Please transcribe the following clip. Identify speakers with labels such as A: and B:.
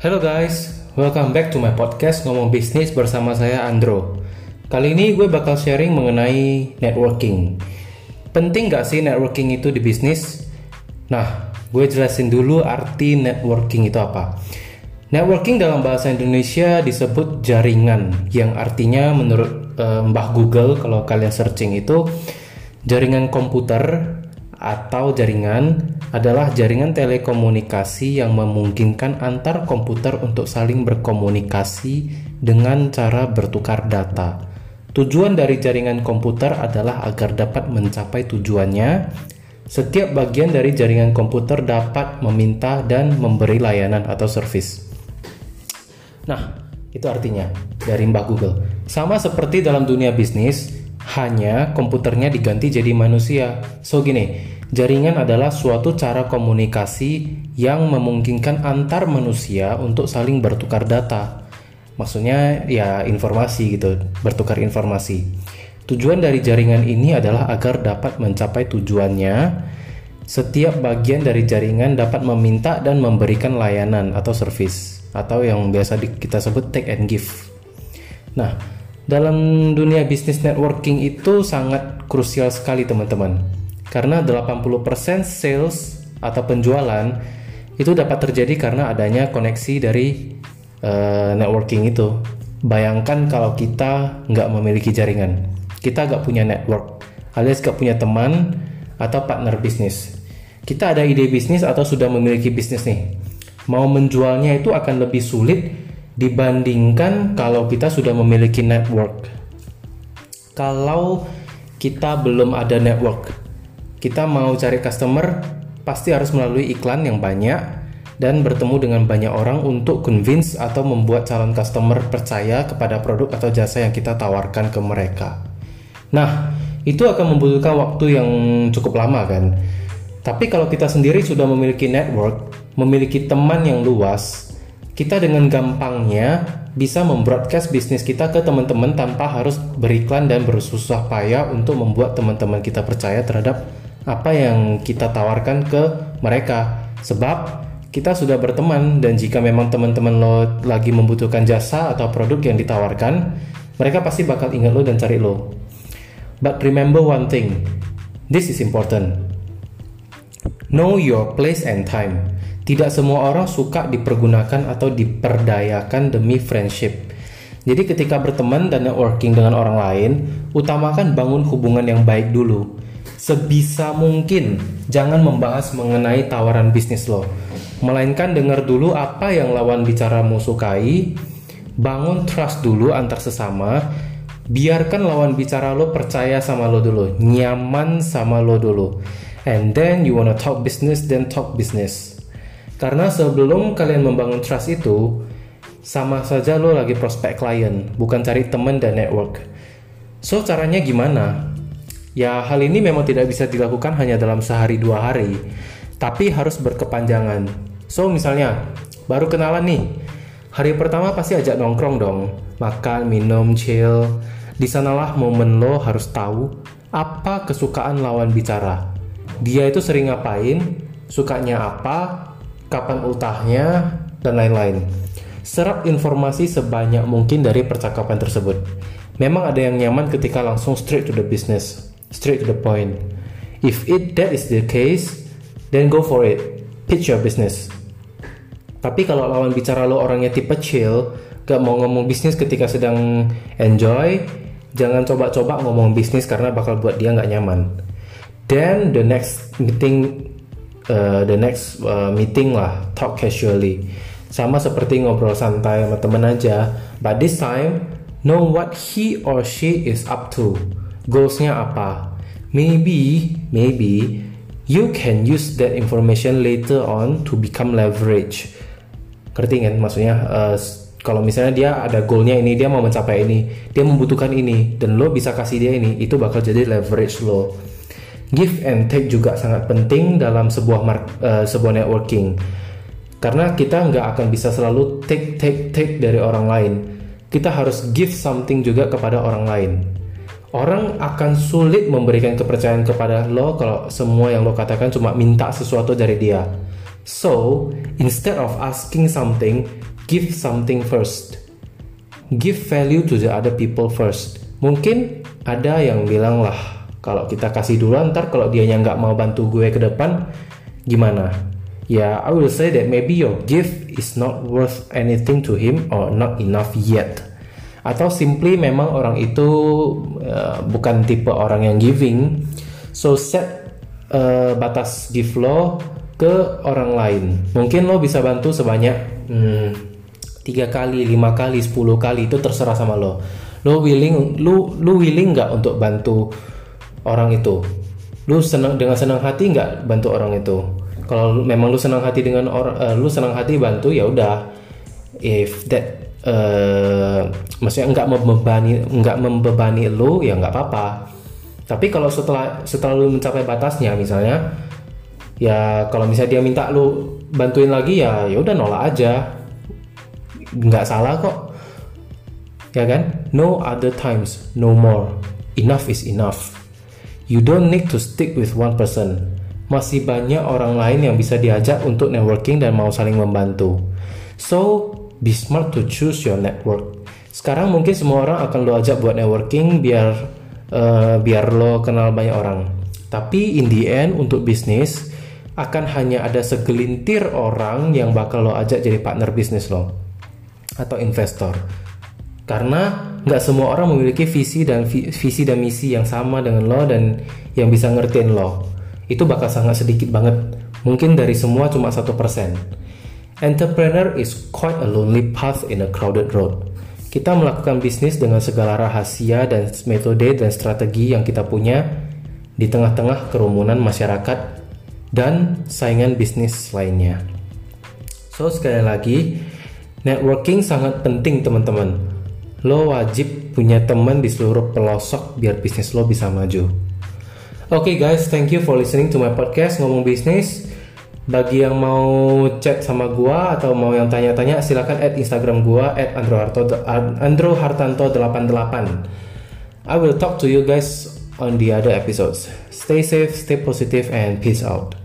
A: Hello guys, welcome back to my podcast Ngomong Bisnis bersama saya Andro. Kali ini gue bakal sharing mengenai networking. Penting gak sih networking itu di bisnis? Nah, gue jelasin dulu arti networking itu apa. Networking dalam bahasa Indonesia disebut jaringan, yang artinya menurut uh, Mbah Google kalau kalian searching itu jaringan komputer atau jaringan adalah jaringan telekomunikasi yang memungkinkan antar komputer untuk saling berkomunikasi dengan cara bertukar data. Tujuan dari jaringan komputer adalah agar dapat mencapai tujuannya. Setiap bagian dari jaringan komputer dapat meminta dan memberi layanan atau service. Nah, itu artinya dari Mbak Google. Sama seperti dalam dunia bisnis, hanya komputernya diganti jadi manusia. So gini, jaringan adalah suatu cara komunikasi yang memungkinkan antar manusia untuk saling bertukar data. Maksudnya ya informasi gitu, bertukar informasi. Tujuan dari jaringan ini adalah agar dapat mencapai tujuannya. Setiap bagian dari jaringan dapat meminta dan memberikan layanan atau service atau yang biasa kita sebut take and give. Nah, dalam dunia bisnis networking itu sangat krusial sekali teman-teman. Karena 80% sales atau penjualan itu dapat terjadi karena adanya koneksi dari uh, networking itu. Bayangkan kalau kita nggak memiliki jaringan, kita nggak punya network, alias nggak punya teman atau partner bisnis. Kita ada ide bisnis atau sudah memiliki bisnis nih, mau menjualnya itu akan lebih sulit dibandingkan kalau kita sudah memiliki network. Kalau kita belum ada network, kita mau cari customer pasti harus melalui iklan yang banyak dan bertemu dengan banyak orang untuk convince atau membuat calon customer percaya kepada produk atau jasa yang kita tawarkan ke mereka. Nah, itu akan membutuhkan waktu yang cukup lama kan. Tapi kalau kita sendiri sudah memiliki network, memiliki teman yang luas, kita dengan gampangnya bisa membroadcast bisnis kita ke teman-teman tanpa harus beriklan dan bersusah payah untuk membuat teman-teman kita percaya terhadap apa yang kita tawarkan ke mereka. Sebab kita sudah berteman dan jika memang teman-teman lo lagi membutuhkan jasa atau produk yang ditawarkan, mereka pasti bakal ingat lo dan cari lo. But remember one thing, this is important. Know your place and time. Tidak semua orang suka dipergunakan atau diperdayakan demi friendship. Jadi ketika berteman dan networking dengan orang lain, utamakan bangun hubungan yang baik dulu. Sebisa mungkin jangan membahas mengenai tawaran bisnis lo. Melainkan dengar dulu apa yang lawan bicaramu sukai, bangun trust dulu antar sesama, biarkan lawan bicara lo percaya sama lo dulu, nyaman sama lo dulu. And then you wanna talk business, then talk business. Karena sebelum kalian membangun trust itu, sama saja lo lagi prospek klien, bukan cari teman dan network. So, caranya gimana? Ya, hal ini memang tidak bisa dilakukan hanya dalam sehari dua hari, tapi harus berkepanjangan. So, misalnya, baru kenalan nih, hari pertama pasti ajak nongkrong dong, makan, minum, chill. Di sanalah momen lo harus tahu apa kesukaan lawan bicara. Dia itu sering ngapain, sukanya apa, kapan ultahnya, dan lain-lain. Serap informasi sebanyak mungkin dari percakapan tersebut. Memang ada yang nyaman ketika langsung straight to the business, straight to the point. If it that is the case, then go for it. Pitch your business. Tapi kalau lawan bicara lo orangnya tipe chill, gak mau ngomong bisnis ketika sedang enjoy, jangan coba-coba ngomong bisnis karena bakal buat dia gak nyaman. Then the next meeting uh, the next uh, meeting lah talk casually. Sama seperti ngobrol santai sama temen aja. But this time know what he or she is up to. Goalsnya apa? Maybe maybe you can use that information later on to become leverage. Ngerti kan maksudnya? Uh, kalau misalnya dia ada goalnya ini dia mau mencapai ini dia membutuhkan ini dan lo bisa kasih dia ini itu bakal jadi leverage lo give and take juga sangat penting dalam sebuah mark, uh, sebuah networking karena kita nggak akan bisa selalu take take take dari orang lain kita harus give something juga kepada orang lain orang akan sulit memberikan kepercayaan kepada lo kalau semua yang lo katakan cuma minta sesuatu dari dia so instead of asking something give something first. Give value to the other people first. Mungkin ada yang bilang lah, kalau kita kasih dulu ntar kalau dia yang nggak mau bantu gue ke depan, gimana? Ya, I will say that maybe your gift is not worth anything to him or not enough yet. Atau simply memang orang itu uh, bukan tipe orang yang giving. So set uh, batas gift lo ke orang lain. Mungkin lo bisa bantu sebanyak hmm, tiga kali, lima kali, sepuluh kali itu terserah sama lo. Lo willing, lu lu willing nggak untuk bantu orang itu? Lu senang dengan senang hati nggak bantu orang itu? Kalau memang lu senang hati dengan orang, uh, lu senang hati bantu ya udah. If that uh, maksudnya nggak membebani nggak membebani lu ya nggak apa-apa. Tapi kalau setelah setelah lu mencapai batasnya misalnya ya kalau misalnya dia minta lu bantuin lagi ya ya udah nolak aja nggak salah kok ya kan no other times no more enough is enough you don't need to stick with one person. Masih banyak orang lain yang bisa diajak untuk networking dan mau saling membantu. So be smart to choose your network. Sekarang mungkin semua orang akan lo ajak buat networking biar uh, biar lo kenal banyak orang. Tapi in the end untuk bisnis akan hanya ada segelintir orang yang bakal lo ajak jadi partner bisnis lo. Atau investor karena nggak semua orang memiliki visi dan visi dan misi yang sama dengan lo dan yang bisa ngertiin lo itu bakal sangat sedikit banget mungkin dari semua cuma satu persen entrepreneur is quite a lonely path in a crowded road kita melakukan bisnis dengan segala rahasia dan metode dan strategi yang kita punya di tengah-tengah kerumunan masyarakat dan saingan bisnis lainnya. So sekali lagi, networking sangat penting teman-teman. Lo wajib punya teman di seluruh pelosok biar bisnis lo bisa maju. Oke okay guys, thank you for listening to my podcast ngomong bisnis. Bagi yang mau chat sama gua atau mau yang tanya-tanya silakan add Instagram gua at Andro Hartanto 88. I will talk to you guys on the other episodes. Stay safe, stay positive and peace out.